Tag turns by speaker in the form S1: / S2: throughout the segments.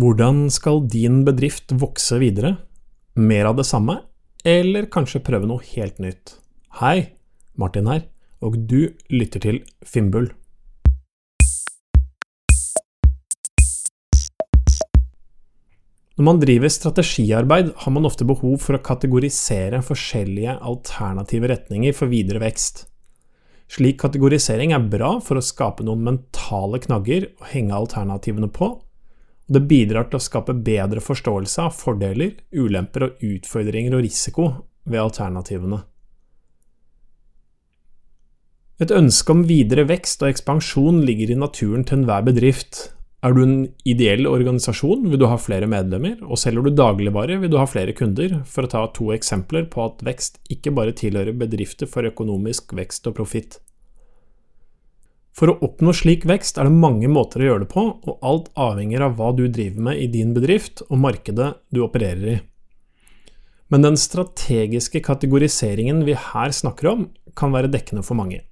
S1: Hvordan skal din bedrift vokse videre? Mer av det samme, eller kanskje prøve noe helt nytt? Hei, Martin her, og du lytter til Finnbull. Når man driver strategiarbeid, har man ofte behov for å kategorisere forskjellige alternative retninger for videre vekst. Slik kategorisering er bra for å skape noen mentale knagger å henge alternativene på, det bidrar til å skape bedre forståelse av fordeler, ulemper og utfordringer og risiko ved alternativene. Et ønske om videre vekst og ekspansjon ligger i naturen til enhver bedrift. Er du en ideell organisasjon, vil du ha flere medlemmer, og selger du dagligvare, vil du ha flere kunder, for å ta to eksempler på at vekst ikke bare tilhører bedrifter for økonomisk vekst og profitt. For å oppnå slik vekst er det mange måter å gjøre det på, og alt avhenger av hva du driver med i din bedrift og markedet du opererer i. Men den strategiske kategoriseringen vi her snakker om, kan være dekkende for mange.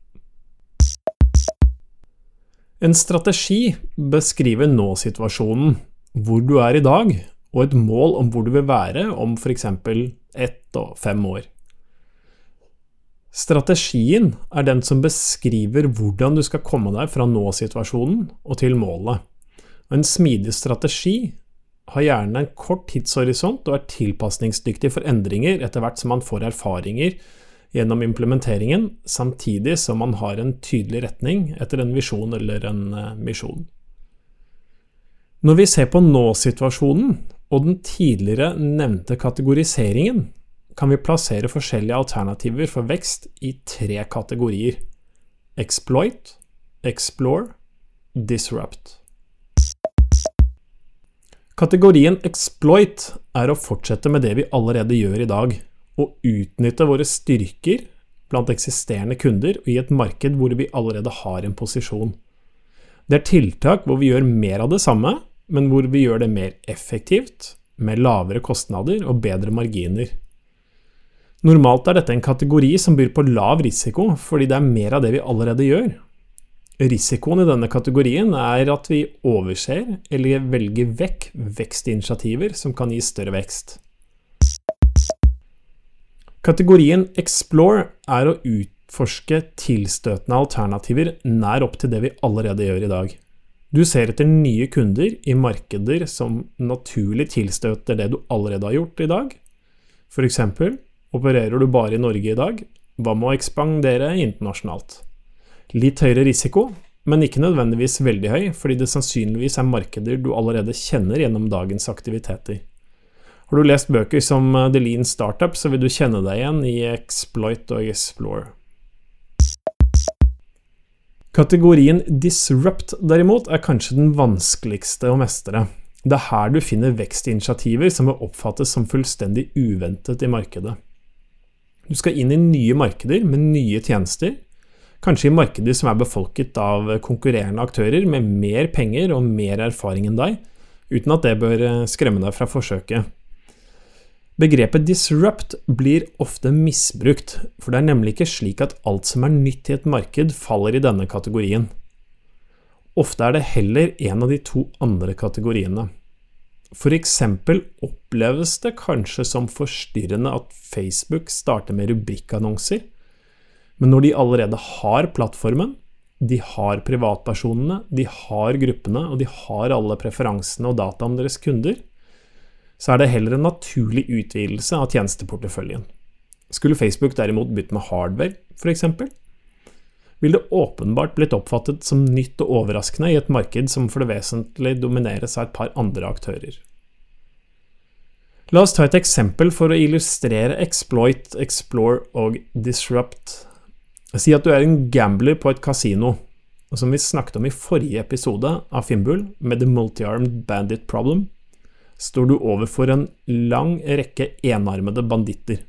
S1: En strategi beskriver nå-situasjonen, hvor du er i dag, og et mål om hvor du vil være om f.eks. ett og fem år. Strategien er den som beskriver hvordan du skal komme deg fra nå-situasjonen og til målet. En smidig strategi har gjerne en kort tidshorisont og er tilpasningsdyktig for endringer etter hvert som man får erfaringer gjennom implementeringen, samtidig som man har en tydelig retning etter en visjon eller en eh, misjon. Når vi ser på nå-situasjonen og den tidligere nevnte kategoriseringen, kan vi plassere forskjellige alternativer for vekst i tre kategorier – exploit, explore, disrupt. Kategorien exploit er å fortsette med det vi allerede gjør i dag, og utnytte våre styrker blant eksisterende kunder og i et marked hvor vi allerede har en posisjon. Det er tiltak hvor vi gjør mer av det samme, men hvor vi gjør det mer effektivt, med lavere kostnader og bedre marginer. Normalt er dette en kategori som byr på lav risiko, fordi det er mer av det vi allerede gjør. Risikoen i denne kategorien er at vi overser eller velger vekk vekstinitiativer som kan gi større vekst. Kategorien Explore er å utforske tilstøtende alternativer nær opp til det vi allerede gjør i dag. Du ser etter nye kunder i markeder som naturlig tilstøter det du allerede har gjort i dag. For eksempel Opererer du bare i Norge i dag? Hva med å ekspandere internasjonalt? Litt høyere risiko, men ikke nødvendigvis veldig høy, fordi det sannsynligvis er markeder du allerede kjenner gjennom dagens aktiviteter. Har du lest bøker som uh, The Lean Startup, så vil du kjenne deg igjen i Exploit og Explore. Kategorien Disrupt, derimot, er kanskje den vanskeligste å mestre. Det er her du finner vekstinitiativer som vil oppfattes som fullstendig uventet i markedet. Du skal inn i nye markeder med nye tjenester, kanskje i markeder som er befolket av konkurrerende aktører med mer penger og mer erfaring enn deg, uten at det bør eh, skremme deg fra forsøket. Begrepet disrupt blir ofte misbrukt, for det er nemlig ikke slik at alt som er nytt i et marked, faller i denne kategorien. Ofte er det heller en av de to andre kategoriene. Eksempel oppleves det kanskje som forstyrrende at Facebook starter med rubrikkannonser, men når de allerede har plattformen, de har privatpersonene, de har gruppene, og de har alle preferansene og data om deres kunder, så er det heller en naturlig utvidelse av tjenesteporteføljen. Skulle Facebook derimot bytte med hardware, f.eks., vil det åpenbart blitt oppfattet som nytt og overraskende i et marked som for det vesentlige domineres av et par andre aktører. La oss ta et eksempel for å illustrere exploit, explore og disrupt. Si at du er en gambler på et kasino, og som vi snakket om i forrige episode av Finnbull, med The Multi-Armed Bandit Problem, står du overfor en lang rekke enarmede banditter.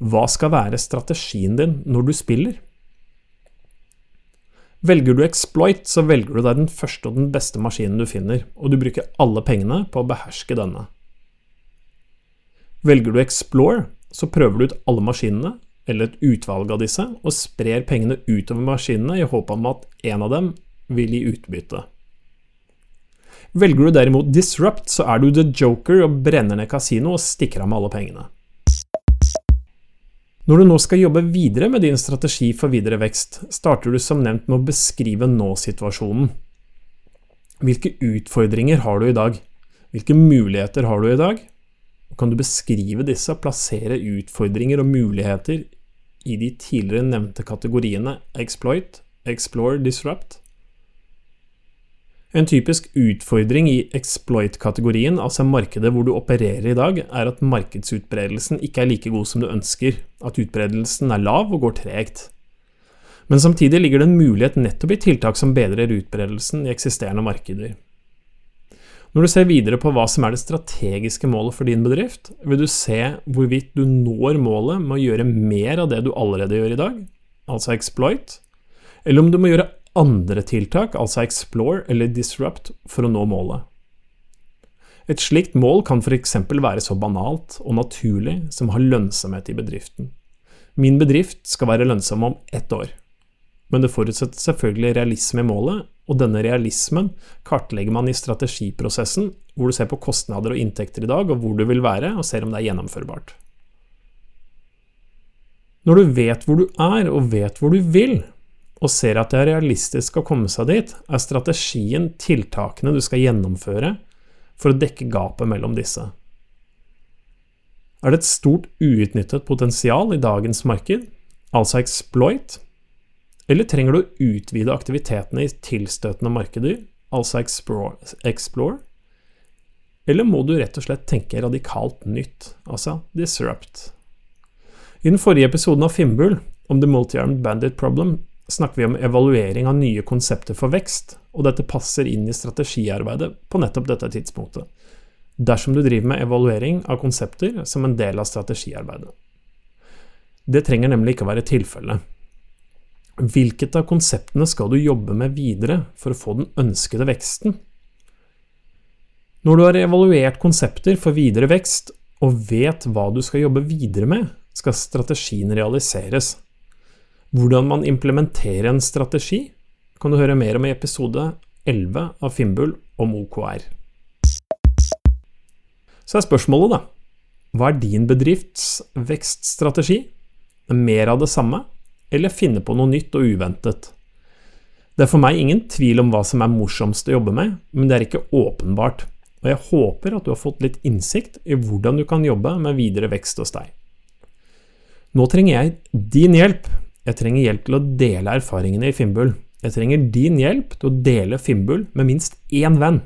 S1: Hva skal være strategien din når du spiller? Velger du exploit, så velger du deg den første og den beste maskinen du finner, og du bruker alle pengene på å beherske denne. Velger du explore, så prøver du ut alle maskinene, eller et utvalg av disse, og sprer pengene utover maskinene i håp om at en av dem vil gi utbytte. Velger du derimot disrupt, så er du the joker og brenner ned kasino og stikker av med alle pengene. Når du nå skal jobbe videre med din strategi for videre vekst, starter du som nevnt med å beskrive nå-situasjonen. Hvilke utfordringer har du i dag? Hvilke muligheter har du i dag? Kan du beskrive disse og plassere utfordringer og muligheter i de tidligere nevnte kategoriene exploit, explore, disrupt? En typisk utfordring i exploit-kategorien, altså markedet hvor du opererer i dag, er at markedsutbredelsen ikke er like god som du ønsker, at utbredelsen er lav og går tregt. Men samtidig ligger det en mulighet nettopp i tiltak som bedrer utbredelsen i eksisterende markeder. Når du ser videre på hva som er det strategiske målet for din bedrift, vil du se hvorvidt du når målet med å gjøre mer av det du allerede gjør i dag, altså exploit, eller om du må gjøre andre tiltak, altså explore eller disrupt, for å nå målet. Et slikt mål kan f.eks. være så banalt og naturlig som har lønnsomhet i bedriften. Min bedrift skal være lønnsom om ett år, men det forutsetter selvfølgelig realisme i målet, og denne realismen kartlegger man i strategiprosessen, hvor du ser på kostnader og inntekter i dag, og hvor du vil være, og ser om det er gjennomførbart. Når du vet hvor du er, og vet hvor du vil, og ser at det er realistisk å komme seg dit, er strategien tiltakene du skal gjennomføre for å dekke gapet mellom disse. Er det et stort uutnyttet potensial i dagens marked, altså exploit, eller trenger du å utvide aktivitetene i tilstøtende markeder, altså explore, explore, eller må du rett og slett tenke radikalt nytt, altså disrupt? I den forrige episoden av Fimbul om The Multi-Armed Bandit Problem, snakker vi om evaluering av nye konsepter for vekst, og dette passer inn i strategiarbeidet på nettopp dette tidspunktet, dersom du driver med evaluering av konsepter som en del av strategiarbeidet. Det trenger nemlig ikke å være tilfellet. Hvilket av konseptene skal du jobbe med videre for å få den ønskede veksten? Når du har evaluert konsepter for videre vekst, og vet hva du skal jobbe videre med, skal strategien realiseres. Hvordan man implementerer en strategi, kan du høre mer om i episode 11 av Finnbull om OKR. Så er spørsmålet, da. Hva er din bedrifts vekststrategi? Mer av det samme, eller finne på noe nytt og uventet? Det er for meg ingen tvil om hva som er morsomst å jobbe med, men det er ikke åpenbart, og jeg håper at du har fått litt innsikt i hvordan du kan jobbe med videre vekst hos deg. Nå trenger jeg din hjelp jeg trenger hjelp til å dele erfaringene i Finnbull. Jeg trenger din hjelp til å dele Finnbull med minst én venn.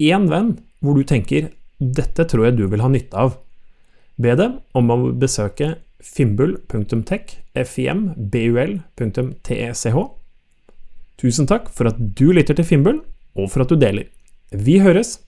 S1: Én venn hvor du tenker 'dette tror jeg du vil ha nytte av'. Be dem om å besøke finnbull.tech, fimbul.tech. Tusen takk for at du lytter til Fimbul, og for at du deler. Vi høres!